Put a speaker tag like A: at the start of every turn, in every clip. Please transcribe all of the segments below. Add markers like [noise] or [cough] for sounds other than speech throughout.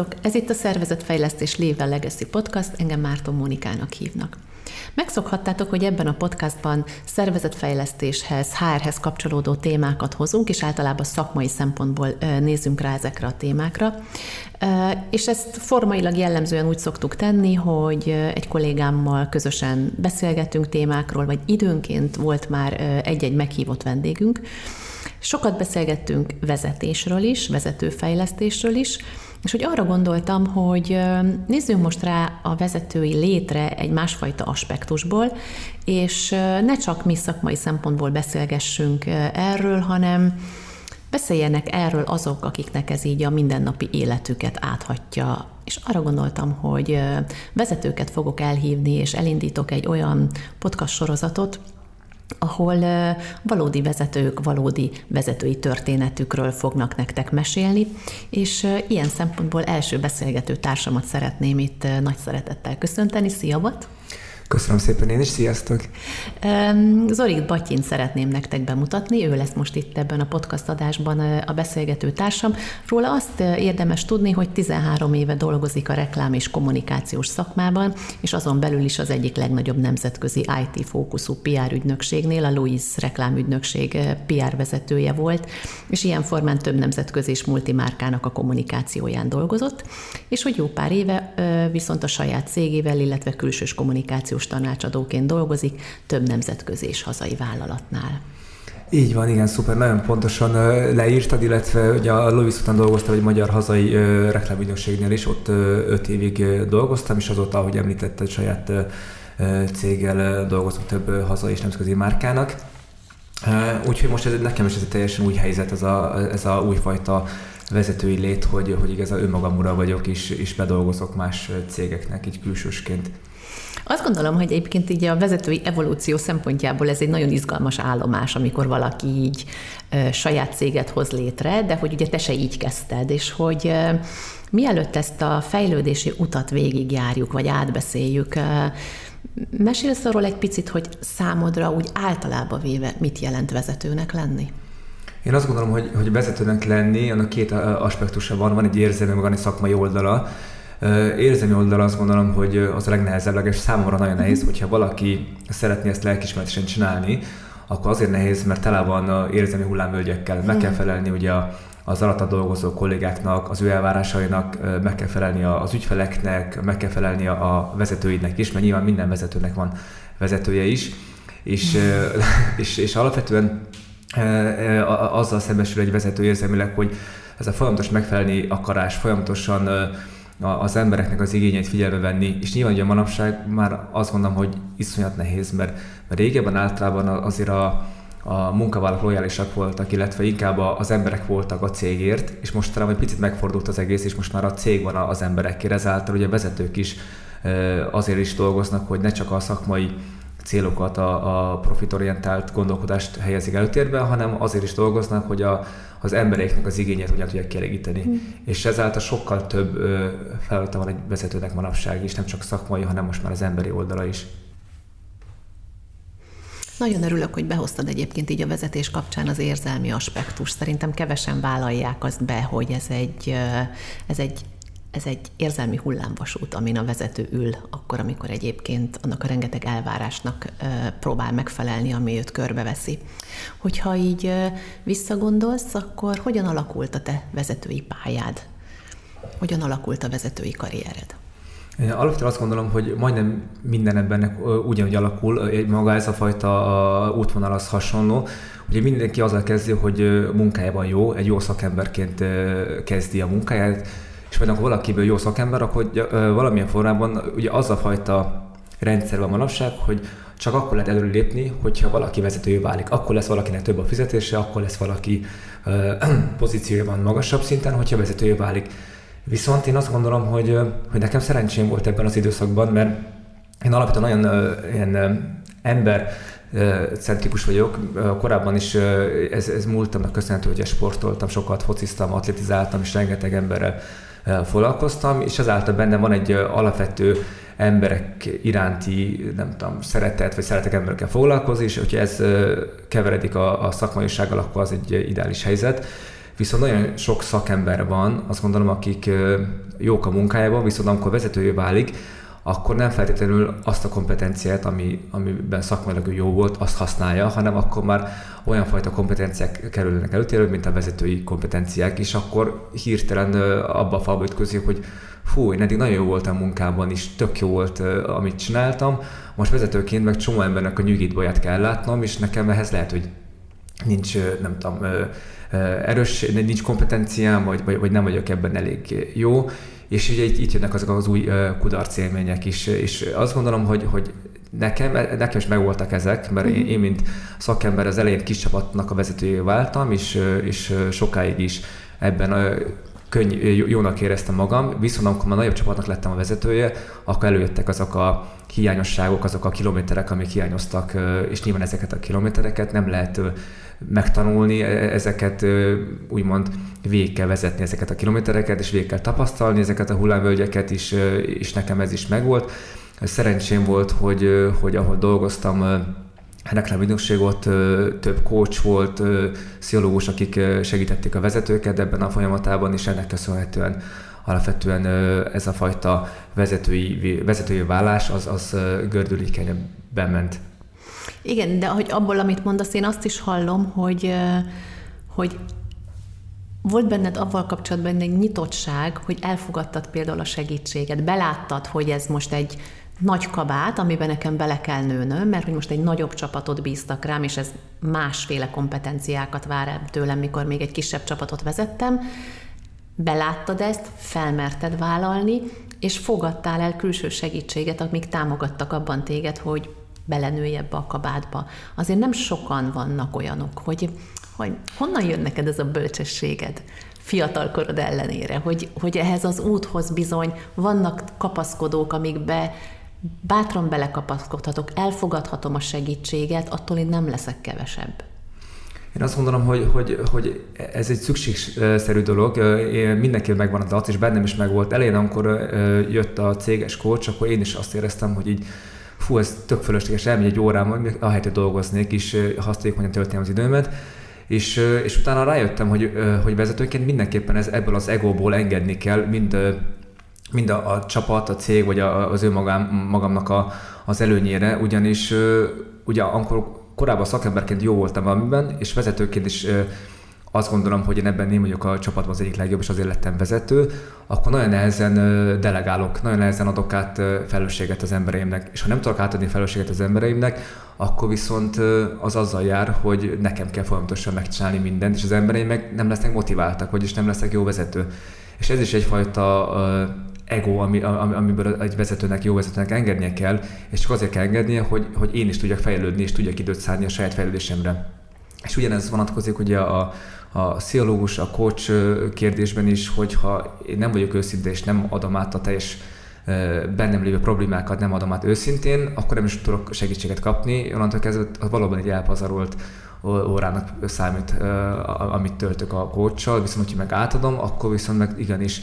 A: Sziasztok! Ez itt a Szervezetfejlesztés Lével Legacy Podcast, engem Márton Mónikának hívnak. Megszokhattátok, hogy ebben a podcastban szervezetfejlesztéshez, HR-hez kapcsolódó témákat hozunk, és általában szakmai szempontból nézzünk rá ezekre a témákra. És ezt formailag jellemzően úgy szoktuk tenni, hogy egy kollégámmal közösen beszélgetünk témákról, vagy időnként volt már egy-egy meghívott vendégünk. Sokat beszélgettünk vezetésről is, vezetőfejlesztésről is, és hogy arra gondoltam, hogy nézzünk most rá a vezetői létre egy másfajta aspektusból, és ne csak mi szakmai szempontból beszélgessünk erről, hanem beszéljenek erről azok, akiknek ez így a mindennapi életüket áthatja. És arra gondoltam, hogy vezetőket fogok elhívni, és elindítok egy olyan podcast sorozatot, ahol valódi vezetők valódi vezetői történetükről fognak nektek mesélni, és ilyen szempontból első beszélgető társamat szeretném itt nagy szeretettel köszönteni. Szia, Bat!
B: Köszönöm szépen én is, sziasztok!
A: Zorit Batyin szeretném nektek bemutatni, ő lesz most itt ebben a podcast adásban a beszélgető társam. Róla azt érdemes tudni, hogy 13 éve dolgozik a reklám és kommunikációs szakmában, és azon belül is az egyik legnagyobb nemzetközi IT-fókuszú PR ügynökségnél, a Louis reklámügynökség PR vezetője volt, és ilyen formán több nemzetközi és multimárkának a kommunikációján dolgozott, és hogy jó pár éve viszont a saját cégével, illetve külsős kommunikációs kommunikációs tanácsadóként dolgozik több nemzetközi és hazai vállalatnál.
B: Így van, igen, szuper, nagyon pontosan leírtad, illetve ugye a Louis után dolgoztam egy magyar hazai reklámügynökségnél is, ott öt évig dolgoztam, és azóta, ahogy említetted, saját céggel dolgozok több hazai és nemzetközi márkának. Úgyhogy most ez, nekem is ez egy teljesen új helyzet, ez a, ez a újfajta vezetői lét, hogy, hogy igazán önmagamura vagyok, és, és bedolgozok más cégeknek, így külsősként.
A: Azt gondolom, hogy egyébként így a vezetői evolúció szempontjából ez egy nagyon izgalmas állomás, amikor valaki így ö, saját céget hoz létre, de hogy ugye te se így kezdted, és hogy ö, mielőtt ezt a fejlődési utat végigjárjuk, vagy átbeszéljük, ö, mesélsz arról egy picit, hogy számodra úgy általában véve mit jelent vezetőnek lenni?
B: Én azt gondolom, hogy, hogy vezetőnek lenni, annak két aspektusa van, van egy érzelmi, van egy szakmai oldala. Érzelmi oldal azt gondolom, hogy az a legnehezebb, és számomra nagyon nehéz, hogyha valaki szeretné ezt lelkismeretesen csinálni, akkor azért nehéz, mert tele van érzelmi hullámvölgyekkel. Meg kell felelni ugye az alatta dolgozó kollégáknak, az ő elvárásainak, meg kell felelni az ügyfeleknek, meg kell felelni a vezetőidnek is, mert nyilván minden vezetőnek van vezetője is, és, [laughs] és, és alapvetően azzal szembesül egy vezető érzelmileg, hogy ez a folyamatos megfelelni akarás, folyamatosan az embereknek az igényeit figyelme venni, és nyilván ugye manapság már azt gondolom, hogy iszonyat nehéz, mert, mert régebben általában azért a, a munkavállalók lojálisak voltak, illetve inkább az emberek voltak a cégért, és most talán egy picit megfordult az egész, és most már a cég van az emberekért, ezáltal ugye vezetők is azért is dolgoznak, hogy ne csak a szakmai célokat, a, a profitorientált gondolkodást helyezik előtérbe, hanem azért is dolgoznak, hogy a, az embereknek az igényét hogyan tudják kielégíteni. Mm. És ezáltal sokkal több feladata van egy vezetőnek manapság is, nem csak szakmai, hanem most már az emberi oldala is.
A: Nagyon örülök, hogy behoztad egyébként így a vezetés kapcsán az érzelmi aspektus. Szerintem kevesen vállalják azt be, hogy ez egy, ez egy ez egy érzelmi hullámvasút, amin a vezető ül, akkor, amikor egyébként annak a rengeteg elvárásnak próbál megfelelni, ami őt körbeveszi. Hogyha így visszagondolsz, akkor hogyan alakult a te vezetői pályád? Hogyan alakult a vezetői karriered?
B: Alapvetően azt gondolom, hogy majdnem minden ebben ugyanúgy alakul, maga ez a fajta útvonal az hasonló. Ugye mindenki azzal kezdi, hogy munkájában jó, egy jó szakemberként kezdi a munkáját, és majd akkor valakiből jó szakember, akkor valamilyen formában ugye az a fajta rendszer van manapság, hogy csak akkor lehet előre lépni, hogyha valaki vezetővé válik. Akkor lesz valakinek több a fizetése, akkor lesz valaki [clears throat] pozíciójában magasabb szinten, hogyha vezetővé válik. Viszont én azt gondolom, hogy, hogy nekem szerencsém volt ebben az időszakban, mert én alapvetően nagyon ilyen ember centrikus vagyok. Korábban is ez, ez múltamnak köszönhető, hogy sportoltam, sokat fociztam, atletizáltam, és rengeteg emberrel foglalkoztam, és ezáltal benne van egy alapvető emberek iránti, nem tudom, szeretet, vagy szeretek emberekkel foglalkozni, és hogyha ez keveredik a, a szakmaisággal, akkor az egy ideális helyzet. Viszont nagyon sok szakember van, azt gondolom, akik jók a munkájában, viszont amikor vezetője válik, akkor nem feltétlenül azt a kompetenciát, ami, amiben szakmailag jó volt, azt használja, hanem akkor már olyan fajta kompetenciák kerülnek előtérő, mint a vezetői kompetenciák, és akkor hirtelen abba a falba ütközik, hogy fú, én eddig nagyon jó voltam munkában is, tök jó volt, amit csináltam, most vezetőként meg csomó embernek a nyugítbaját kell látnom, és nekem ehhez lehet, hogy nincs, nem tudom, erős, nincs kompetenciám, vagy, vagy, vagy nem vagyok ebben elég jó, és ugye itt, itt jönnek azok az új kudarc élmények is, és azt gondolom, hogy, hogy nekem, nekem is megvoltak ezek, mert én, mhm. én, mint szakember az elején kis csapatnak a vezetőjé váltam, és, és sokáig is ebben könny, jónak éreztem magam, viszont amikor már nagyobb csapatnak lettem a vezetője, akkor előjöttek azok a hiányosságok, azok a kilométerek, amik hiányoztak, és nyilván ezeket a kilométereket nem lehet megtanulni, e, ezeket úgymond végig kell vezetni ezeket a kilométereket, és végig kell tapasztalni ezeket a hullámvölgyeket is, és nekem ez is megvolt. Szerencsém volt, hogy, hogy ahol dolgoztam, reklámügynökség ott több coach volt, pszichológus, akik segítették a vezetőket ebben a folyamatában, és ennek köszönhetően alapvetően ez a fajta vezetői, vezetői vállás az, az gördülékenyebben ment.
A: Igen, de hogy abból, amit mondasz, én azt is hallom, hogy, hogy volt benned avval kapcsolatban egy nyitottság, hogy elfogadtad például a segítséget, beláttad, hogy ez most egy nagy kabát, amiben nekem bele kell nőnöm, mert hogy most egy nagyobb csapatot bíztak rám, és ez másféle kompetenciákat vár el tőlem, mikor még egy kisebb csapatot vezettem. Beláttad ezt, felmerted vállalni, és fogadtál el külső segítséget, amik támogattak abban téged, hogy belenőj ebbe a kabátba. Azért nem sokan vannak olyanok, hogy, hogy honnan jön neked ez a bölcsességed fiatalkorod ellenére, hogy, hogy ehhez az úthoz bizony vannak kapaszkodók, amikbe bátran belekapaszkodhatok, elfogadhatom a segítséget, attól én nem leszek kevesebb.
B: Én azt gondolom, hogy, hogy, hogy ez egy szükségszerű dolog. Én mindenki megvan a dac, és bennem is megvolt. Elején, amikor jött a céges coach, akkor én is azt éreztem, hogy így fú, ez tök fölösleges, elmegy egy órám, ahelyett, hogy dolgoznék, és hatékonyan tölteném az időmet. És, és utána rájöttem, hogy, hogy vezetőként mindenképpen ez ebből az egóból engedni kell, mind mind a, a csapat, a cég, vagy a, az ő magám, magamnak a, az előnyére, ugyanis ugye amikor korábban szakemberként jó voltam valamiben, és vezetőként is azt gondolom, hogy én ebben én vagyok a csapatban az egyik legjobb, és azért lettem vezető, akkor nagyon nehezen delegálok, nagyon nehezen adok át felelősséget az embereimnek. És ha nem tudok átadni felelősséget az embereimnek, akkor viszont az azzal jár, hogy nekem kell folyamatosan megcsinálni mindent, és az embereim meg nem lesznek motiváltak, vagyis nem lesznek jó vezető. És ez is egyfajta ego, ami, amiből egy vezetőnek, jó vezetőnek engednie kell, és csak azért kell engednie, hogy, hogy én is tudjak fejlődni, és tudjak időt szállni a saját fejlődésemre. És ugyanez vonatkozik ugye a, a pszichológus, a coach kérdésben is, hogyha én nem vagyok őszinte, és nem adom át a teljes bennem lévő problémákat nem adom át őszintén, akkor nem is tudok segítséget kapni. Onnantól kezdve valóban egy elpazarolt órának számít, amit töltök a coachsal, viszont hogyha meg átadom, akkor viszont meg igenis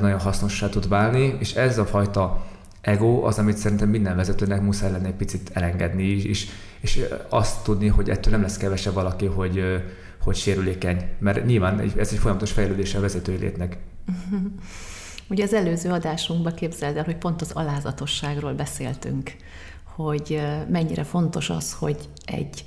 B: nagyon hasznossá tud válni, és ez a fajta ego az, amit szerintem minden vezetőnek muszáj lenne egy picit elengedni is, és azt tudni, hogy ettől nem lesz kevesebb valaki, hogy, hogy sérülékeny, mert nyilván ez egy folyamatos fejlődése a vezetői létnek. [laughs]
A: Ugye az előző adásunkban képzeld el, hogy pont az alázatosságról beszéltünk, hogy mennyire fontos az, hogy egy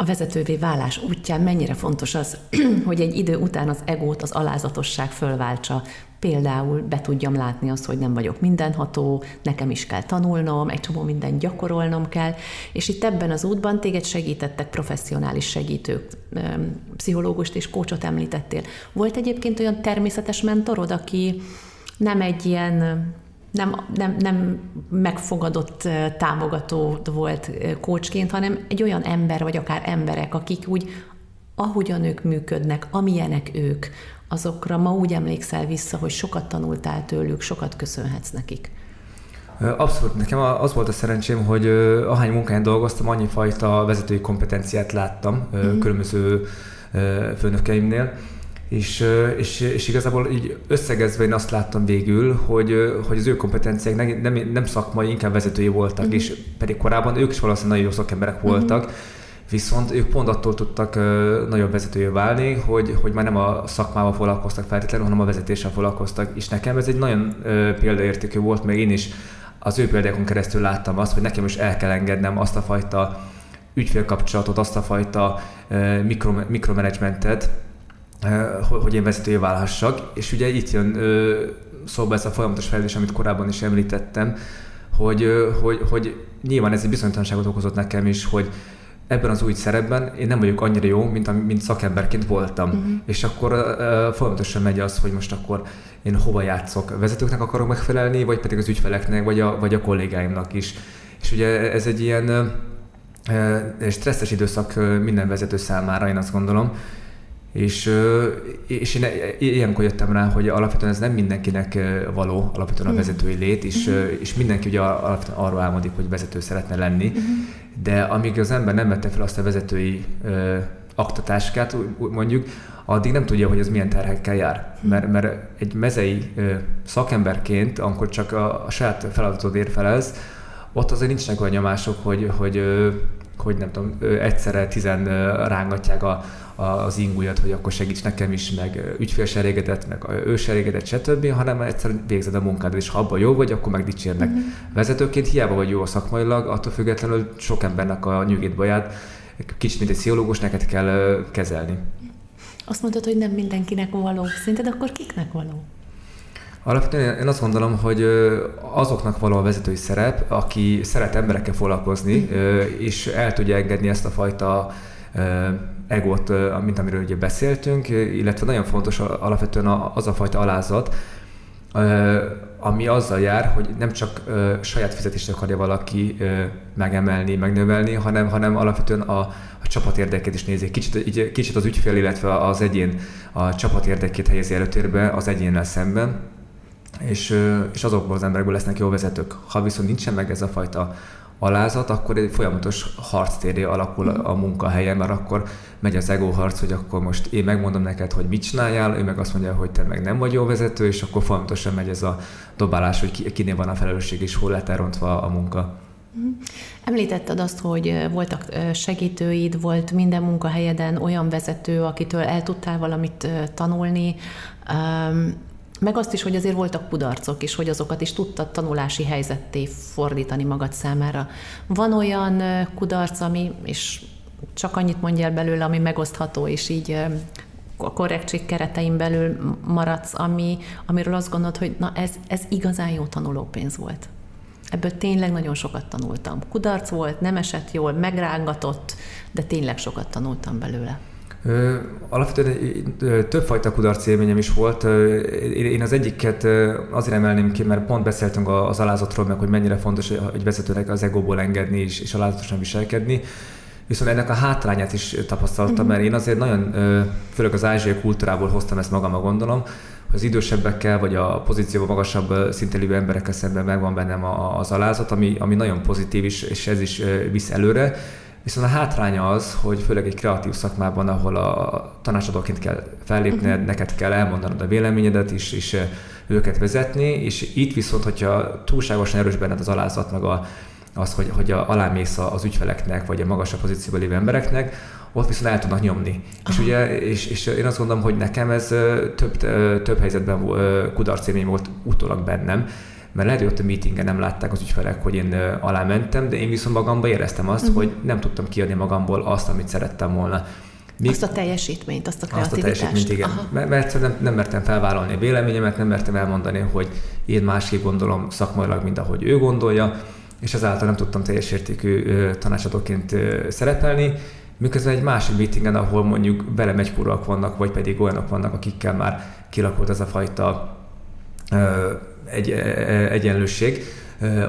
A: a vezetővé válás útján mennyire fontos az, [clears throat] hogy egy idő után az egót, az alázatosság fölváltsa. Például be tudjam látni azt, hogy nem vagyok mindenható, nekem is kell tanulnom, egy csomó mindent gyakorolnom kell, és itt ebben az útban téged segítettek professzionális segítők, pszichológust és kócsot említettél. Volt egyébként olyan természetes mentorod, aki nem egy ilyen nem, nem, nem megfogadott támogató volt kócsként, hanem egy olyan ember, vagy akár emberek, akik úgy, ahogyan ők működnek, amilyenek ők, azokra ma úgy emlékszel vissza, hogy sokat tanultál tőlük, sokat köszönhetsz nekik.
B: Abszolút. Nekem az volt a szerencsém, hogy ahány munkáján dolgoztam, annyi fajta vezetői kompetenciát láttam mm-hmm. különböző főnökeimnél, és, és, és igazából így összegezve én azt láttam végül, hogy, hogy az ő kompetenciák nem, nem, nem szakmai, inkább vezetői voltak, mm-hmm. és pedig korábban ők is valószínűleg nagyon jó szakemberek voltak, mm-hmm Viszont ők pont attól tudtak nagyobb vezetőjé válni, hogy, hogy már nem a szakmával foglalkoztak feltétlenül, hanem a vezetéssel foglalkoztak. És nekem ez egy nagyon példaértékű volt, még én is az ő példákon keresztül láttam azt, hogy nekem is el kell engednem azt a fajta ügyfélkapcsolatot, azt a fajta mikro, mikromanagementet, hogy én vezetője válhassak. És ugye itt jön szóba ez a folyamatos fejlődés, amit korábban is említettem, hogy, hogy, hogy nyilván ez egy bizonytalanságot okozott nekem is, hogy ebben az új szerepben én nem vagyok annyira jó, mint, mint szakemberként voltam. Uh-huh. És akkor uh, folyamatosan megy az, hogy most akkor én hova játszok. Vezetőknek akarok megfelelni, vagy pedig az ügyfeleknek, vagy a, vagy a kollégáimnak is. És ugye ez egy ilyen uh, stresszes időszak minden vezető számára, én azt gondolom. És, és én ilyenkor jöttem rá, hogy alapvetően ez nem mindenkinek való, alapvetően a vezetői lét, és, uh-huh. és mindenki ugye alapvetően arról álmodik, hogy vezető szeretne lenni, uh-huh. de amíg az ember nem vette fel azt a vezetői ö, aktatáskát, mondjuk, addig nem tudja, hogy ez milyen terhekkel jár. Uh-huh. Mert, mert egy mezei ö, szakemberként, amikor csak a, a saját feladatod ér felez, ott azért nincsenek olyan nyomások, hogy, hogy, hogy nem tudom, egyszerre tizen rángatják a, az ingújat, hogy akkor segíts nekem is, meg ügyfélserégedet, meg őserégedet, stb., hanem egyszerűen végzed a munkád, és ha abban jó vagy, akkor meg dicsérnek. Uh-huh. Vezetőként hiába vagy jó a szakmailag, attól függetlenül sok embernek a nyugét baját, kicsit mint egy pszichológus neked kell kezelni.
A: Azt mondtad, hogy nem mindenkinek való. Szerinted akkor kiknek való?
B: Alapvetően én azt gondolom, hogy azoknak való a vezetői szerep, aki szeret emberekkel foglalkozni, és el tudja engedni ezt a fajta egót, mint amiről ugye beszéltünk, illetve nagyon fontos alapvetően az a fajta alázat, ami azzal jár, hogy nem csak saját fizetést akarja valaki megemelni, megnövelni, hanem, hanem alapvetően a, a csapat érdekét is nézi. Kicsit, kicsit az ügyfél, illetve az egyén a csapat érdekét helyezi előtérbe az egyénnel szemben, és, és azokból az emberekből lesznek jó vezetők. Ha viszont nincsen meg ez a fajta alázat, akkor egy folyamatos harctéré alakul a munkahelyen, mert akkor megy az ego hogy akkor most én megmondom neked, hogy mit csináljál, ő meg azt mondja, hogy te meg nem vagy jó vezető, és akkor folyamatosan megy ez a dobálás, hogy kinél van a felelősség, és hol lett elrontva a munka.
A: Mhm. Említetted azt, hogy voltak segítőid, volt minden munkahelyeden olyan vezető, akitől el tudtál valamit tanulni. Meg azt is, hogy azért voltak kudarcok is, hogy azokat is tudtad tanulási helyzetté fordítani magad számára. Van olyan kudarc, ami, és csak annyit mondjál belőle, ami megosztható, és így a korrektség keretein belül maradsz, ami, amiről azt gondolod, hogy na ez, ez igazán jó tanulópénz volt. Ebből tényleg nagyon sokat tanultam. Kudarc volt, nem esett jól, megrángatott, de tényleg sokat tanultam belőle.
B: Alapvetően többfajta kudarc élményem is volt. Én az egyiket azért emelném ki, mert pont beszéltünk az alázatról, meg hogy mennyire fontos egy vezetőnek az egóból engedni és, és alázatosan viselkedni. Viszont ennek a hátrányát is tapasztaltam, uh-huh. mert én azért nagyon, főleg az ázsiai kultúrából hoztam ezt magamra gondolom, hogy az idősebbekkel, vagy a pozícióban magasabb szinten lévő emberekkel szemben megvan bennem az alázat, ami, ami nagyon pozitív is, és ez is visz előre Viszont a hátránya az, hogy főleg egy kreatív szakmában, ahol a tanácsadóként kell fellépned, uh-huh. neked kell elmondanod a véleményedet is, és őket vezetni, és itt viszont, hogyha túlságosan erős benned az alázat, meg a, az, hogy, hogy a, alámész az ügyfeleknek, vagy a magasabb pozícióban lévő embereknek, ott viszont el tudnak nyomni. És, ugye, és, és én azt gondolom, hogy nekem ez több, több helyzetben kudarcélmény volt utólag bennem, mert lehet, hogy ott a meetingen nem látták az ügyfelek, hogy én alá mentem, de én viszont magamban éreztem azt, uh-huh. hogy nem tudtam kiadni magamból azt, amit szerettem volna.
A: Míg azt a teljesítményt, azt a kreativitást.
B: Azt a teljesítményt, igen. Aha. Mert, mert nem, nem mertem felvállalni a véleményemet, nem mertem elmondani, hogy én másképp gondolom szakmailag, mint ahogy ő gondolja, és ezáltal nem tudtam teljes értékű tanácsadóként szerepelni, miközben egy másik meetingen, ahol mondjuk belemegykurak vannak, vagy pedig olyanok vannak, akikkel már kilakult ez a fajta egy, e, e, egyenlőség.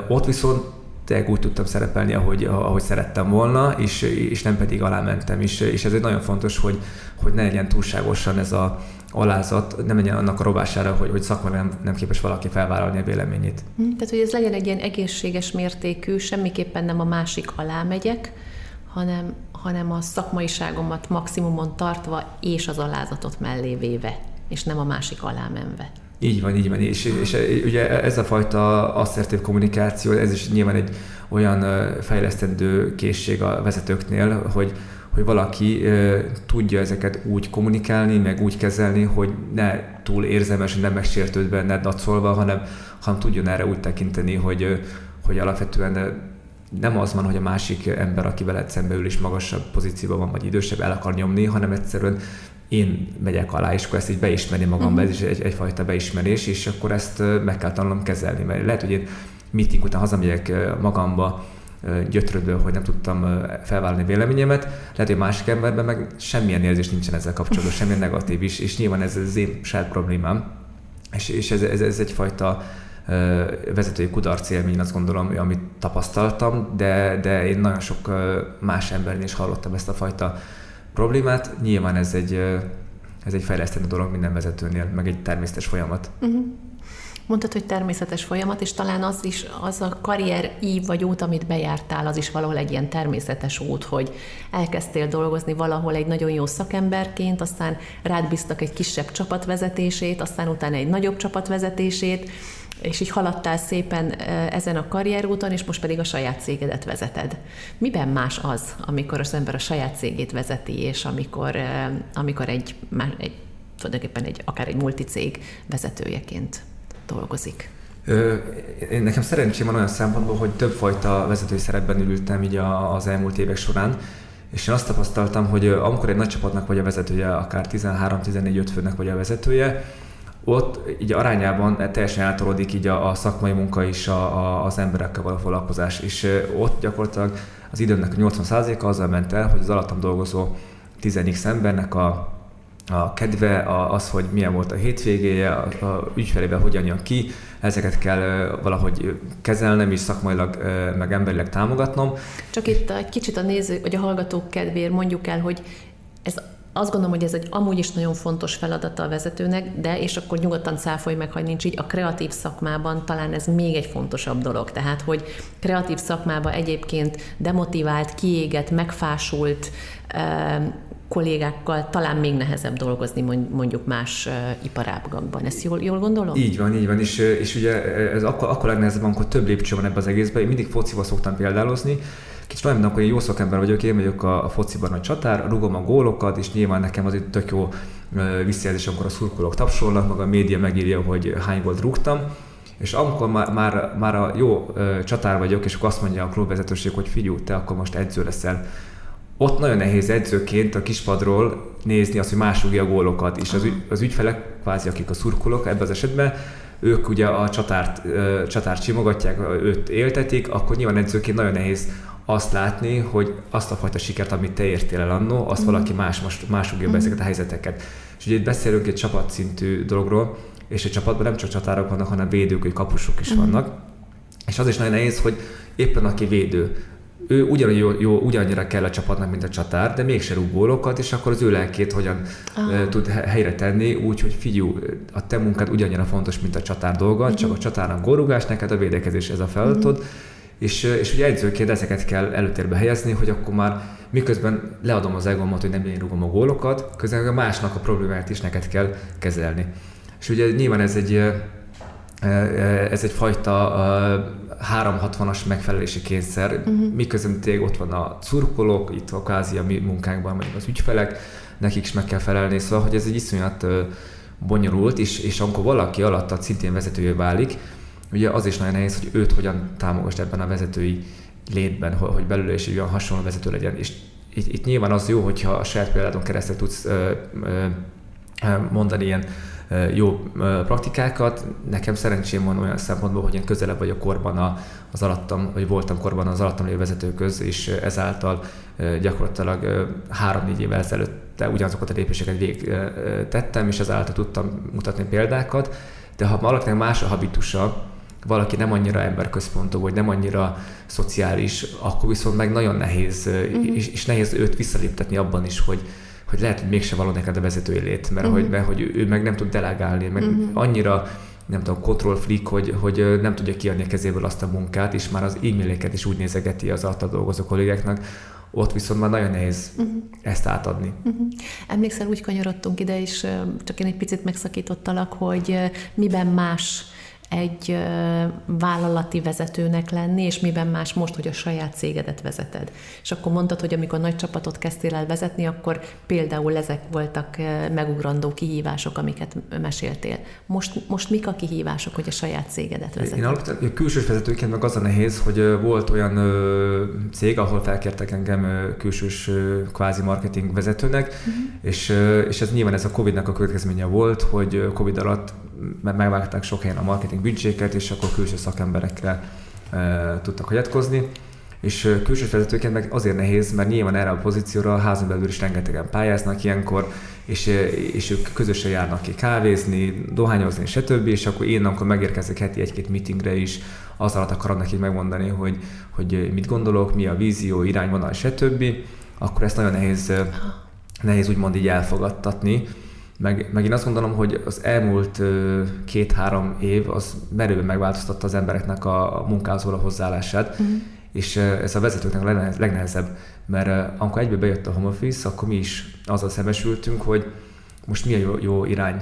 B: Ott viszont tényleg úgy tudtam szerepelni, ahogy, ahogy szerettem volna, és, és nem pedig alá mentem is. És ez egy nagyon fontos, hogy, hogy ne legyen túlságosan ez a alázat, nem legyen annak a robására, hogy, hogy szakma nem, nem képes valaki felvállalni a véleményét.
A: Hm, tehát, hogy ez legyen egy ilyen egészséges mértékű, semmiképpen nem a másik alá megyek, hanem, hanem a szakmaiságomat maximumon tartva és az alázatot mellé véve, és nem a másik alá menve.
B: Így van, így van. És, és ugye ez a fajta asszertív kommunikáció, ez is nyilván egy olyan fejlesztendő készség a vezetőknél, hogy, hogy valaki uh, tudja ezeket úgy kommunikálni, meg úgy kezelni, hogy ne túl érzelmes, nem megsértődve, ne dacolva, hanem, hanem tudjon erre úgy tekinteni, hogy, hogy alapvetően nem az van, hogy a másik ember, aki veled szembe ül és magasabb pozícióban van, vagy idősebb, el akar nyomni, hanem egyszerűen én megyek alá, és akkor ezt így beismerni magamba, uh-huh. ez is egy, egyfajta beismerés, és akkor ezt meg kell tanulnom kezelni, mert lehet, hogy én meeting után hazamegyek magamba, gyötrödve, hogy nem tudtam felvállalni véleményemet, lehet, hogy másik emberben meg semmilyen érzés nincsen ezzel kapcsolatban, [laughs] semmilyen negatív is, és nyilván ez az én saját problémám, és, és ez, ez, ez egyfajta vezetői kudarc élmény, azt gondolom, amit tapasztaltam, de, de én nagyon sok más embernél is hallottam ezt a fajta problémát. Nyilván ez egy, ez egy fejleszteni dolog minden vezetőnél, meg egy természetes folyamat. Uh-huh.
A: Mondtad, hogy természetes folyamat, és talán az is, az a karrier ív vagy út, amit bejártál, az is valahol egy ilyen természetes út, hogy elkezdtél dolgozni valahol egy nagyon jó szakemberként, aztán rád bíztak egy kisebb csapatvezetését, aztán utána egy nagyobb csapatvezetését, és így haladtál szépen ezen a karrierúton, és most pedig a saját cégedet vezeted. Miben más az, amikor az ember a saját cégét vezeti, és amikor, amikor egy, egy tulajdonképpen egy, akár egy multicég vezetőjeként dolgozik?
B: Én nekem szerencsém van olyan szempontból, hogy többfajta vezetői szerepben ültem így az elmúlt évek során, és én azt tapasztaltam, hogy amikor egy nagy csapatnak vagy a vezetője, akár 13-14-5 főnek vagy a vezetője, ott így arányában teljesen eltolódik így a, a szakmai munka is a, a, az emberekkel való foglalkozás, és ott gyakorlatilag az időmnek a 80%-a azzal ment el, hogy az alattam dolgozó 10 embernek a, a kedve, a, az, hogy milyen volt a hétvégéje, a, a ügyfelével hogyan jön ki, ezeket kell valahogy kezelnem és szakmailag meg emberileg támogatnom.
A: Csak itt egy kicsit a néző, vagy a hallgatók kedvéért mondjuk el, hogy ez azt gondolom, hogy ez egy amúgy is nagyon fontos feladata a vezetőnek, de és akkor nyugodtan száfolj meg, ha nincs így, a kreatív szakmában talán ez még egy fontosabb dolog. Tehát, hogy kreatív szakmában egyébként demotivált, kiégett, megfásult kollégákkal talán még nehezebb dolgozni mondjuk más iparágakban. Ezt jól, jól gondolom?
B: Így van, így van, és, és ugye ez akkor, akkor legnehezebb, amikor több lépcső van ebbe az egészben. Én mindig focival szoktam példálozni, Kicsit olyan, amikor én jó szakember vagyok, én vagyok a, a fociban a csatár, rugom a gólokat, és nyilván nekem az itt tök jó visszajelzés, amikor a szurkolók tapsolnak, meg a média megírja, hogy hány volt rúgtam. És amikor már, már, már a jó ö, csatár vagyok, és akkor azt mondja a klubvezetőség, hogy figyú, te akkor most edző leszel, ott nagyon nehéz edzőként a kispadról nézni azt, hogy más a gólokat, és az, ügy, az ügyfelek, kvázi akik a szurkolók ebben az esetben, ők ugye a csatárt, csatárt simogatják, őt éltetik, akkor nyilván edzőként nagyon nehéz azt látni, hogy azt a fajta sikert, amit te értél el annó, azt mm. valaki más most más fogja be mm. ezeket a helyzeteket. És ugye itt beszélünk egy csapatszintű dologról, és egy csapatban nem csak csatárok vannak, hanem védők, vagy kapusok is mm. vannak. És az is nagyon nehéz, hogy éppen aki védő, ő ugyanúgy jó, jó, ugyanannyira kell a csapatnak, mint a csatár, de mégse rúg gólokat, és akkor az ő lelkét hogyan ah. tud helyre tenni, úgy, hogy figyú, a te munkád ugyanannyira fontos, mint a csatár dolga, uh-huh. csak a csatárnak górugás, neked a védekezés ez a feladatod, uh-huh és, és ugye egyzőként ezeket kell előtérbe helyezni, hogy akkor már miközben leadom az egómat, hogy nem én rúgom a gólokat, közben a másnak a problémáját is neked kell kezelni. És ugye nyilván ez egy, ez egy fajta 360-as megfelelési kényszer, uh-huh. miközben tényleg ott van a curkolók, itt a kázi a mi munkánkban, vagy az ügyfelek, nekik is meg kell felelni, szóval hogy ez egy iszonyat bonyolult, és, és amikor valaki alatt szintén vezetője válik, ugye az is nagyon nehéz, hogy őt hogyan támogasd ebben a vezetői létben, hogy belőle is egy olyan hasonló vezető legyen. És itt, itt nyilván az jó, hogyha a saját példádon keresztül tudsz ö, ö, mondani ilyen jó praktikákat. Nekem szerencsém van olyan szempontból, hogy én közelebb vagyok korban az alattam, vagy voltam korban az alattam lévő vezetőköz, és ezáltal gyakorlatilag három-négy évvel ezelőtt ugyanazokat a lépéseket végig tettem, és ezáltal tudtam mutatni példákat. De ha valakinek más a habitusa, valaki nem annyira emberközpontú, vagy nem annyira szociális, akkor viszont meg nagyon nehéz, uh-huh. és, és nehéz őt visszaléptetni abban is, hogy, hogy lehet, hogy mégse való neked a vezetői lét, mert, uh-huh. hogy, mert hogy ő meg nem tud delegálni, meg uh-huh. annyira nem tudom, control freak, hogy, hogy nem tudja kiadni a kezéből azt a munkát, és már az e-maileket is úgy nézegeti az alatt dolgozó kollégáknak, ott viszont már nagyon nehéz uh-huh. ezt átadni. Uh-huh.
A: Emlékszel, úgy kanyarodtunk ide, és csak én egy picit megszakítottalak, hogy miben más egy vállalati vezetőnek lenni, és miben más most, hogy a saját cégedet vezeted. És akkor mondtad, hogy amikor nagy csapatot kezdtél el vezetni, akkor például ezek voltak megugrandó kihívások, amiket meséltél. Most, most mik a kihívások, hogy a saját cégedet vezeted?
B: Én alapvetően külsős vezetőként meg az a nehéz, hogy volt olyan cég, ahol felkértek engem külsős kvázi marketing vezetőnek, uh-huh. és, és ez nyilván ez a Covid-nak a következménye volt, hogy Covid alatt megvágták sok helyen a marketing büdzséket, és akkor külső szakemberekkel e, tudtak hagyatkozni. És külső vezetőként meg azért nehéz, mert nyilván erre a pozícióra a házon belül is rengetegen pályáznak ilyenkor, és, és ők közösen járnak ki kávézni, dohányozni, stb. És akkor én, amikor megérkezek heti egy-két meetingre is, az alatt akarom nekik megmondani, hogy, hogy mit gondolok, mi a vízió, irányvonal, stb. Akkor ezt nagyon nehéz, nehéz úgymond így elfogadtatni meg, meg én azt gondolom, hogy az elmúlt két-három év az merőben megváltoztatta az embereknek a, a munkához való hozzáállását, uh-huh. és ez a vezetőknek a legnehezebb, mert amikor egybe bejött a home office, akkor mi is azzal szembesültünk, hogy most mi a jó, jó irány,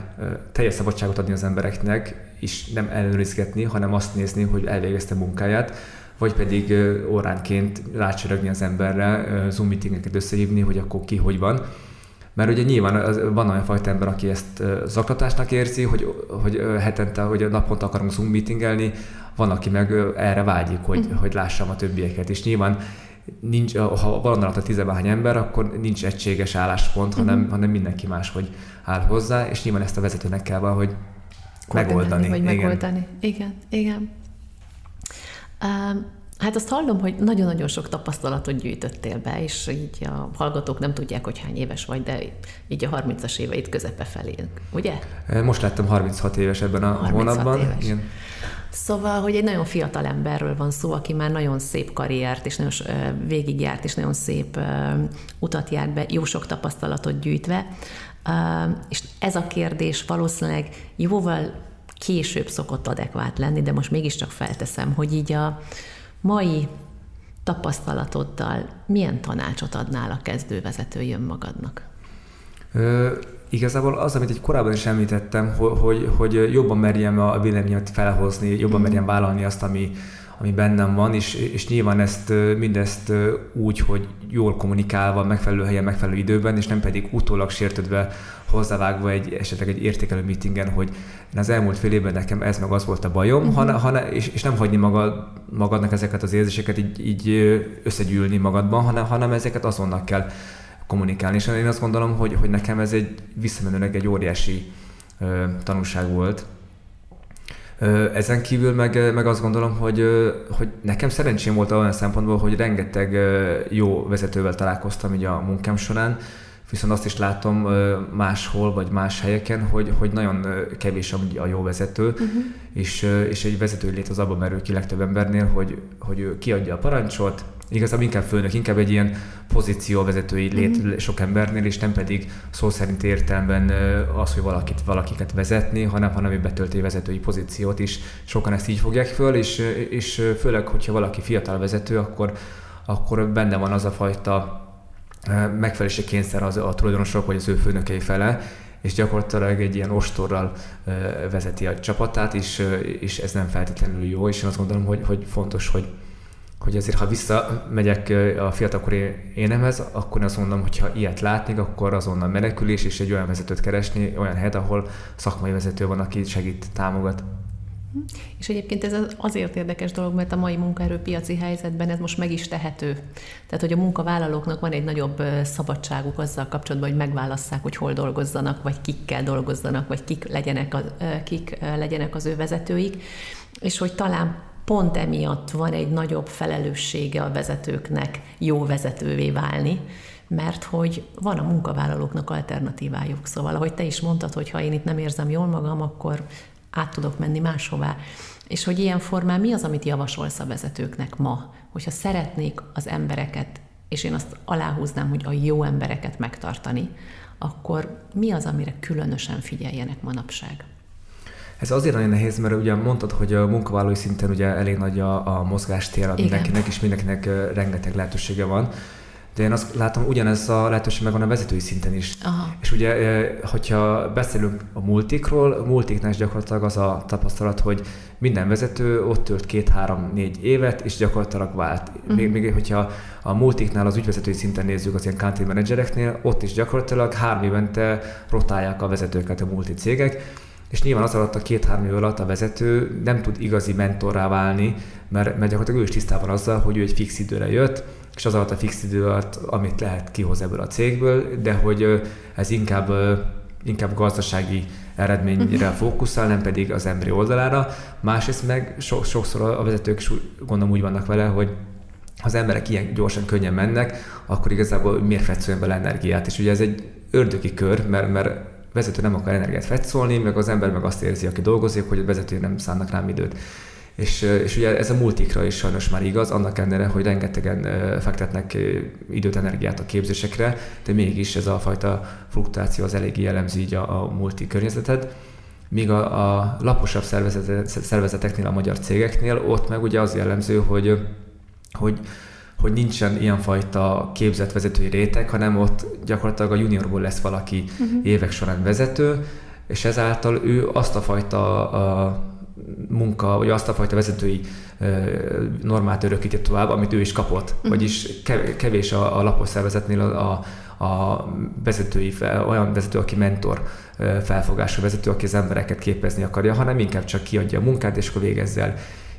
B: teljes szabadságot adni az embereknek, és nem ellenőrizgetni, hanem azt nézni, hogy elvégezte munkáját, vagy pedig óránként rácsörögni az emberre, Zoom meetingeket összehívni, hogy akkor ki hogy van mert ugye nyilván van olyan fajta ember, aki ezt zaklatásnak érzi, hogy, hogy hetente, hogy naponta akarunk Zoom meetingelni, van, aki meg erre vágyik, hogy, uh-huh. hogy lássam a többieket. És nyilván nincs, ha van alatt a tizenvány ember, akkor nincs egységes álláspont, uh-huh. hanem, hanem mindenki máshogy áll hozzá, és nyilván ezt a vezetőnek kell valahogy megoldani.
A: Vagy igen. megoldani. Igen, igen. Um, Hát azt hallom, hogy nagyon-nagyon sok tapasztalatot gyűjtöttél be, és így a hallgatók nem tudják, hogy hány éves vagy, de így a 30-as éveit közepe felé, ugye?
B: Most lettem 36 éves ebben a hónapban. Éves.
A: Igen. Szóval, hogy egy nagyon fiatal emberről van szó, aki már nagyon szép karriert, és nagyon végigjárt, és nagyon szép utat járt be, jó sok tapasztalatot gyűjtve. És ez a kérdés valószínűleg jóval később szokott adekvát lenni, de most mégiscsak felteszem, hogy így a, mai tapasztalatoddal milyen tanácsot adnál a kezdővezetői önmagadnak?
B: Ö, igazából az, amit egy korábban is említettem, hogy, hogy, hogy jobban merjem a véleményemet felhozni, jobban mm. merjem vállalni azt, ami, ami bennem van, és, és nyilván ezt mindezt úgy, hogy jól kommunikálva, megfelelő helyen, megfelelő időben, és nem pedig utólag sértődve hozzávágva egy esetleg egy értékelő meetingen, hogy az elmúlt fél évben nekem ez meg az volt a bajom, uh-huh. hanem, hanem, és, és nem hagyni magad, magadnak ezeket az érzéseket így, így összegyűlni magadban, hanem, hanem ezeket azonnal kell kommunikálni. És én azt gondolom, hogy, hogy nekem ez egy visszamenőleg egy óriási ö, tanulság volt, ezen kívül meg, meg azt gondolom, hogy, hogy nekem szerencsém volt olyan szempontból, hogy rengeteg jó vezetővel találkoztam így a munkám során, viszont azt is látom máshol, vagy más helyeken, hogy, hogy nagyon kevés a jó vezető, uh-huh. és, és egy vezető lét az abban merül ki legtöbb embernél, hogy, hogy ő kiadja a parancsot, igazából inkább főnök, inkább egy ilyen pozícióvezetői lét mm-hmm. sok embernél, és nem pedig szó szerint értelemben az, hogy valakit, valakiket vezetni, hanem, hanem egy betölti vezetői pozíciót is. Sokan ezt így fogják föl, és, és főleg, hogyha valaki fiatal vezető, akkor, akkor benne van az a fajta megfelelési kényszer az a tulajdonosok vagy az ő főnökei fele, és gyakorlatilag egy ilyen ostorral vezeti a csapatát, és, és ez nem feltétlenül jó, és én azt gondolom, hogy, hogy fontos, hogy, hogy azért, ha visszamegyek a fiatalkori énemhez, akkor azt mondom, hogy ha ilyet látnék, akkor azonnal menekülés és egy olyan vezetőt keresni, olyan helyet, ahol szakmai vezető van, aki segít, támogat.
A: És egyébként ez azért érdekes dolog, mert a mai munkaerőpiaci helyzetben ez most meg is tehető. Tehát, hogy a munkavállalóknak van egy nagyobb szabadságuk azzal kapcsolatban, hogy megválasszák, hogy hol dolgozzanak, vagy kikkel dolgozzanak, vagy kik legyenek, a, kik legyenek az ő vezetőik, és hogy talán pont emiatt van egy nagyobb felelőssége a vezetőknek jó vezetővé válni, mert hogy van a munkavállalóknak alternatívájuk. Szóval, ahogy te is mondtad, hogy ha én itt nem érzem jól magam, akkor át tudok menni máshová. És hogy ilyen formán mi az, amit javasolsz a vezetőknek ma, hogyha szeretnék az embereket, és én azt aláhúznám, hogy a jó embereket megtartani, akkor mi az, amire különösen figyeljenek manapság?
B: Ez azért nagyon nehéz, mert ugye mondtad, hogy a munkavállalói szinten ugye elég nagy a, a mozgástér, mindenkinek, és mindenkinek rengeteg lehetősége van. de én azt látom, ugyanez a lehetőség megvan a vezetői szinten is. Aha. És ugye, hogyha beszélünk a multikról, a multiknál is gyakorlatilag az a tapasztalat, hogy minden vezető ott tölt két-három-négy évet, és gyakorlatilag vált. Uh-huh. Még, még hogyha a multiknál az ügyvezetői szinten nézzük az ilyen country managereknél, ott is gyakorlatilag három évente rotálják a vezetőket a multi cégek, és nyilván az alatt a két-három év alatt a vezető nem tud igazi mentorrá válni, mert, mert gyakorlatilag ő is tisztában azzal, hogy ő egy fix időre jött, és az alatt a fix idő alatt, amit lehet kihoz ebből a cégből, de hogy ez inkább, inkább gazdasági eredményre mhm. fókuszál, nem pedig az emberi oldalára. Másrészt meg so, sokszor a vezetők is gondolom úgy vannak vele, hogy ha az emberek ilyen gyorsan, könnyen mennek, akkor igazából miért bele energiát? És ugye ez egy ördögi kör, mert, mert vezető nem akar energiát fetszolni, meg az ember meg azt érzi, aki dolgozik, hogy a vezető nem szánnak rám időt. És, és ugye ez a multikra is sajnos már igaz, annak ellenére, hogy rengetegen fektetnek időt, energiát a képzésekre, de mégis ez a fajta fluktuáció az eléggé jellemző így a, a multi környezeted. Míg a, a laposabb szervezeteknél, a magyar cégeknél, ott meg ugye az jellemző, hogy, hogy hogy nincsen ilyenfajta képzett vezetői réteg, hanem ott gyakorlatilag a juniorból lesz valaki uh-huh. évek során vezető, és ezáltal ő azt a fajta a munka, vagy azt a fajta vezetői normát örökíti tovább, amit ő is kapott. Uh-huh. Vagyis kevés a, a lapos szervezetnél a, a vezetői, olyan vezető, aki mentor felfogású vezető, aki az embereket képezni akarja, hanem inkább csak kiadja a munkát, és akkor végezzel.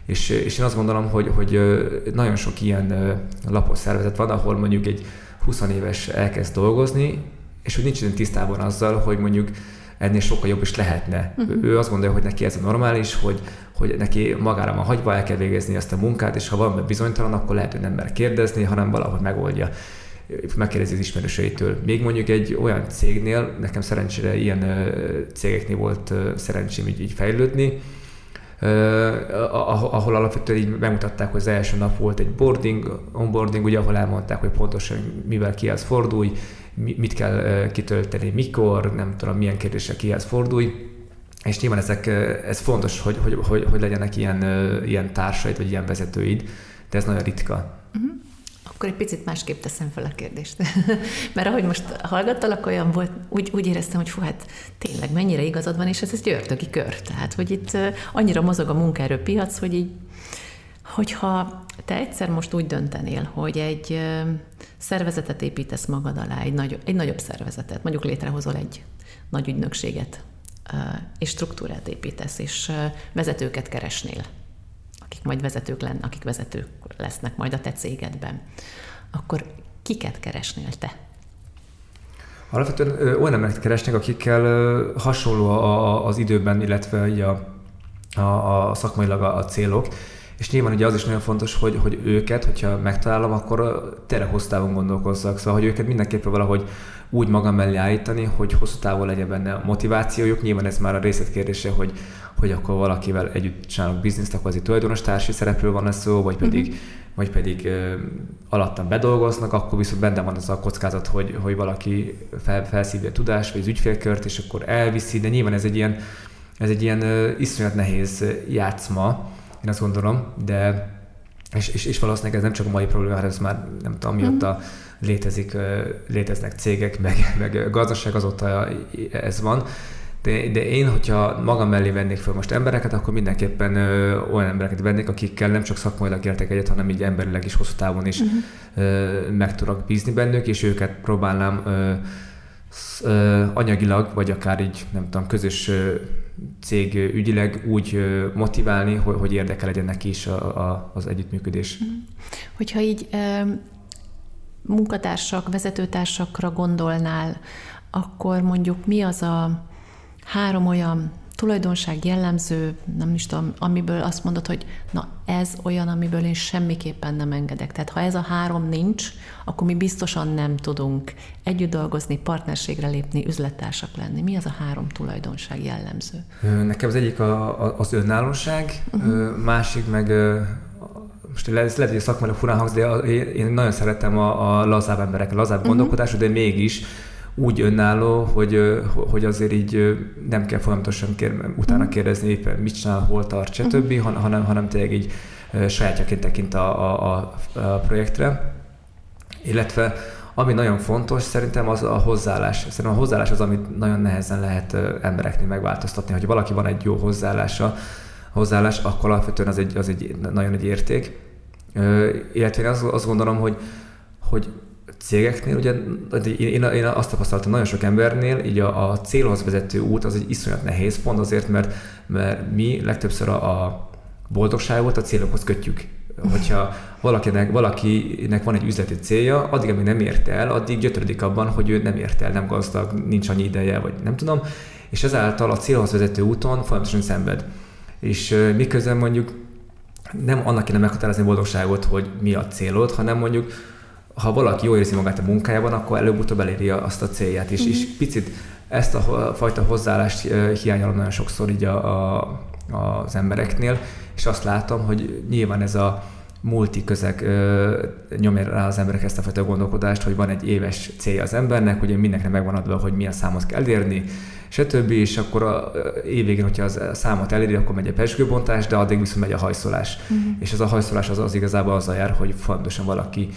B: És, és én azt gondolom, hogy, hogy nagyon sok ilyen lapos szervezet van, ahol mondjuk egy 20 éves elkezd dolgozni, és hogy nincs tisztában azzal, hogy mondjuk ennél sokkal jobb is lehetne. Uh-huh. Ő azt gondolja, hogy neki ez a normális, hogy, hogy neki magára van hagyva, el kell végezni ezt a munkát, és ha valami bizonytalan, akkor lehet, hogy nem mer kérdezni, hanem valahogy megoldja megkérdezi az ismerőseitől. Még mondjuk egy olyan cégnél, nekem szerencsére ilyen cégeknél volt szerencsém így, így fejlődni, ahol alapvetően így bemutatták, hogy az első nap volt egy boarding, onboarding, ugye, ahol elmondták, hogy pontosan mivel kihez fordulj, mit kell kitölteni, mikor, nem tudom, milyen kérdésre kihez fordulj, és nyilván ezek, ez fontos, hogy, hogy, hogy, hogy legyenek ilyen, ilyen társaid, vagy ilyen vezetőid, de ez nagyon ritka. Uh-huh.
A: Akkor egy picit másképp teszem fel a kérdést. [laughs] Mert ahogy most hallgattalak, olyan volt, úgy, úgy éreztem, hogy fú, hát tényleg mennyire igazad van, és ez egy ördögi kör. Tehát, hogy itt annyira mozog a munkaerőpiac, hogy így, hogyha te egyszer most úgy döntenél, hogy egy szervezetet építesz magad alá, egy, nagy, egy nagyobb szervezetet, mondjuk létrehozol egy nagy ügynökséget, és struktúrát építesz, és vezetőket keresnél, majd vezetők lennek, akik vezetők lesznek majd a te cégedben, akkor kiket keresnél te?
B: Alapvetően olyan embereket keresnek, akikkel hasonló az időben, illetve a, a, a szakmailag a célok, és nyilván ugye az is nagyon fontos, hogy, hogy őket, hogyha megtalálom, akkor tényleg hosszú távon gondolkozzak. Szóval, hogy őket mindenképpen valahogy úgy magam mellé állítani, hogy hosszú távon legyen benne a motivációjuk. Nyilván ez már a részletkérdése, hogy, hogy akkor valakivel együtt csinálok bizniszt, akkor az tulajdonos társi szereplő van ez szó, vagy pedig, uh-huh. vagy pedig uh, alattam bedolgoznak, akkor viszont benne van az a kockázat, hogy, hogy valaki fel, felszívja a tudást, vagy az ügyfélkört, és akkor elviszi, de nyilván ez egy ilyen, ez egy ilyen uh, iszonyat nehéz játszma, én azt gondolom, de és, és, és valószínűleg ez nem csak a mai probléma, hanem ez már nem tudom, mióta mm. létezik, léteznek cégek, meg, meg gazdaság, azóta ez van. De, de én, hogyha magam mellé vennék fel most embereket, akkor mindenképpen ö, olyan embereket vennék, akikkel nem csak szakmailag értek egyet, hanem így emberileg is hosszú távon is uh-huh. ö, meg tudok bízni bennük, és őket próbálnám ö, anyagilag, vagy akár így, nem tudom, közös cég ügyileg úgy motiválni, hogy, hogy érdekel legyen neki is a, a, az együttműködés. Mhm.
A: Hogyha így munkatársak, vezetőtársakra gondolnál, akkor mondjuk mi az a három olyan tulajdonság jellemző, nem is tudom, amiből azt mondod, hogy na ez olyan, amiből én semmiképpen nem engedek. Tehát ha ez a három nincs, akkor mi biztosan nem tudunk együtt dolgozni, partnerségre lépni, üzlettársak lenni. Mi az a három tulajdonság jellemző?
B: Nekem az egyik a, a, az önállóság, uh-huh. másik meg most lehet, lehet, hogy a szakmai furán hangzik, de én nagyon szeretem a, a lazább emberek, a lazább uh-huh. gondolkodású, de mégis úgy önálló, hogy, hogy azért így nem kell folyamatosan kér, utána mhm. kérdezni éppen mit csinál, hol tart, stb., uh-huh. hanem, hanem tényleg így sajátjaként tekint a, a, a, a projektre. Illetve ami nagyon fontos szerintem az a hozzáállás. Szerintem a hozzáállás az, amit nagyon nehezen lehet embereknél megváltoztatni. Hogy valaki van egy jó hozzáállása, hozzáállás, akkor alapvetően az egy, az egy nagyon egy érték. Illetve én azt, azt gondolom, hogy, hogy cégeknél, ugye én, én azt tapasztaltam nagyon sok embernél, így a, a célhoz vezető út az egy iszonyat nehéz pont azért, mert, mert mi legtöbbször a, a boldogságot a célokhoz kötjük. Hogyha valakinek, valakinek van egy üzleti célja, addig, amíg nem ért el, addig gyötrődik abban, hogy ő nem ért el, nem gazdag, nincs annyi ideje, vagy nem tudom, és ezáltal a célhoz vezető úton folyamatosan szenved. És miközben mondjuk nem annak kéne meghatározni a boldogságot, hogy mi a célod, hanem mondjuk ha valaki jól érzi magát a munkájában, akkor előbb-utóbb eléri azt a célját is. Mm-hmm. És picit ezt a fajta hozzáállást hiányolom nagyon sokszor így a, a, az embereknél, és azt látom, hogy nyilván ez a multi közeg ö, nyomja rá az emberek ezt a fajta gondolkodást, hogy van egy éves célja az embernek, ugye mindenkinek megvan adva, hogy milyen számot kell elérni, stb. És akkor a évvégén, hogyha az számot eléri, akkor megy a pesgőbontás, de addig viszont megy a hajszolás. Uh-huh. És ez a hajszolás az, az igazából azzal jár, hogy fontosan valaki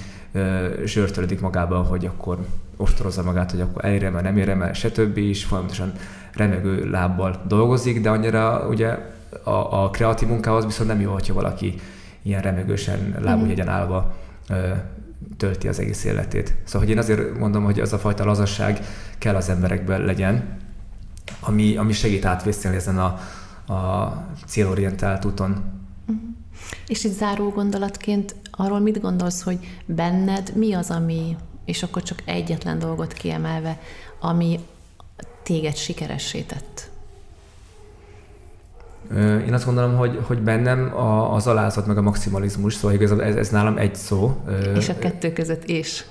B: zsörtölődik magában, hogy akkor ostorozza magát, hogy akkor elérem el, nem érem el, stb. és folyamatosan remegő lábbal dolgozik, de annyira ugye a, a kreatív munkához viszont nem jó, hogyha valaki ilyen remegősen lábújhegyen mhm. állva tölti az egész életét. Szóval, hogy én azért mondom, hogy az a fajta lazasság kell az emberekben legyen, ami, ami segít átvészelni ezen a, a célorientált úton. Uh-huh.
A: És itt záró gondolatként arról mit gondolsz, hogy benned mi az, ami, és akkor csak egyetlen dolgot kiemelve, ami téged sikeressé tett?
B: Én azt gondolom, hogy, hogy bennem a, az alázat meg a maximalizmus, szóval igazából ez, ez nálam egy szó.
A: És a kettő között is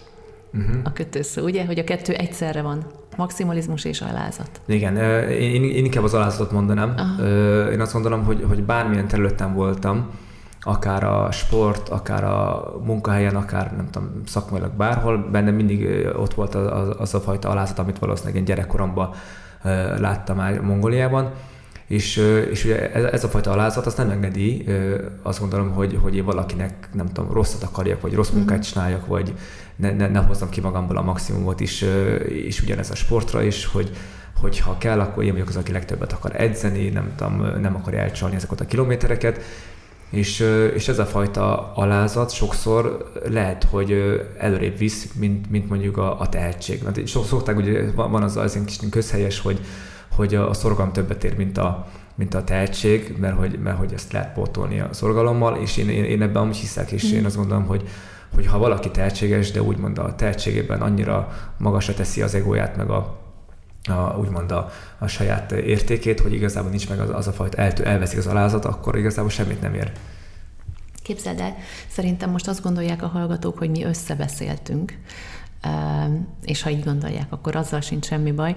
A: uh-huh. a kötőszó, ugye? Hogy a kettő egyszerre van. Maximalizmus és alázat.
B: Igen, én, én inkább az alázatot mondanám. Aha. Én azt gondolom, hogy, hogy bármilyen területen voltam, akár a sport, akár a munkahelyen, akár nem tudom, szakmailag bárhol, bennem mindig ott volt az, az a fajta alázat, amit valószínűleg én gyerekkoromban láttam már Mongóliában. És, és ugye ez, ez a fajta alázat azt nem engedi, azt gondolom, hogy, hogy én valakinek nem tudom, rosszat akarjak, vagy rossz munkát mhm. csináljak, vagy ne, ne, ne hozzam ki magamból a maximumot is, és ugyanez a sportra is, hogy, hogy ha kell, akkor én vagyok az, aki legtöbbet akar edzeni, nem, tudom, nem akarja elcsalni ezeket a kilométereket, és, és ez a fajta alázat sokszor lehet, hogy előrébb visz, mint, mint mondjuk a, a tehetség. Mert szokták, ugye van az az kis közhelyes, hogy, hogy a szorgalom többet ér, mint a, mint a tehetség, mert hogy, mert hogy ezt lehet pótolni a szorgalommal, és én, én, én ebben amúgy hiszek, és mm. én azt gondolom, hogy, hogy ha valaki tehetséges, de úgymond a tehetségében annyira magasra teszi az egóját, meg a, a, úgymond a, a saját értékét, hogy igazából nincs meg az, az a fajta, el, elveszik az alázat, akkor igazából semmit nem ér.
A: Képzeld el, szerintem most azt gondolják a hallgatók, hogy mi összebeszéltünk, és ha így gondolják, akkor azzal sincs semmi baj.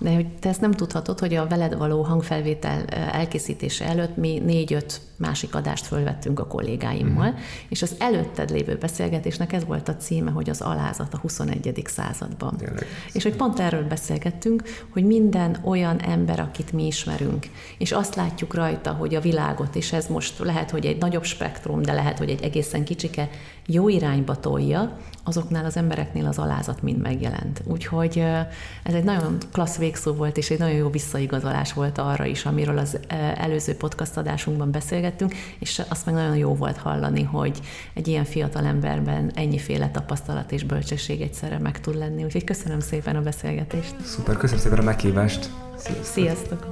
A: De hogy te ezt nem tudhatod, hogy a veled való hangfelvétel elkészítése előtt mi négy-öt másik adást fölvettünk a kollégáimmal, mm. és az előtted lévő beszélgetésnek ez volt a címe, hogy az alázat a 21. században. Tényleg. És hogy pont erről beszélgettünk, hogy minden olyan ember, akit mi ismerünk, és azt látjuk rajta, hogy a világot, és ez most lehet, hogy egy nagyobb spektrum, de lehet, hogy egy egészen kicsike, jó irányba tolja, azoknál az embereknél az alázat mind megjelent. Úgyhogy ez egy nagyon klassz végszó volt, és egy nagyon jó visszaigazolás volt arra is, amiről az előző podcast adásunkban beszélgettünk, és azt meg nagyon jó volt hallani, hogy egy ilyen fiatal emberben ennyiféle tapasztalat és bölcsesség egyszerre meg tud lenni. Úgyhogy köszönöm szépen a beszélgetést.
B: Szuper, köszönöm szépen a meghívást.
A: Sziasztok! Sziasztok.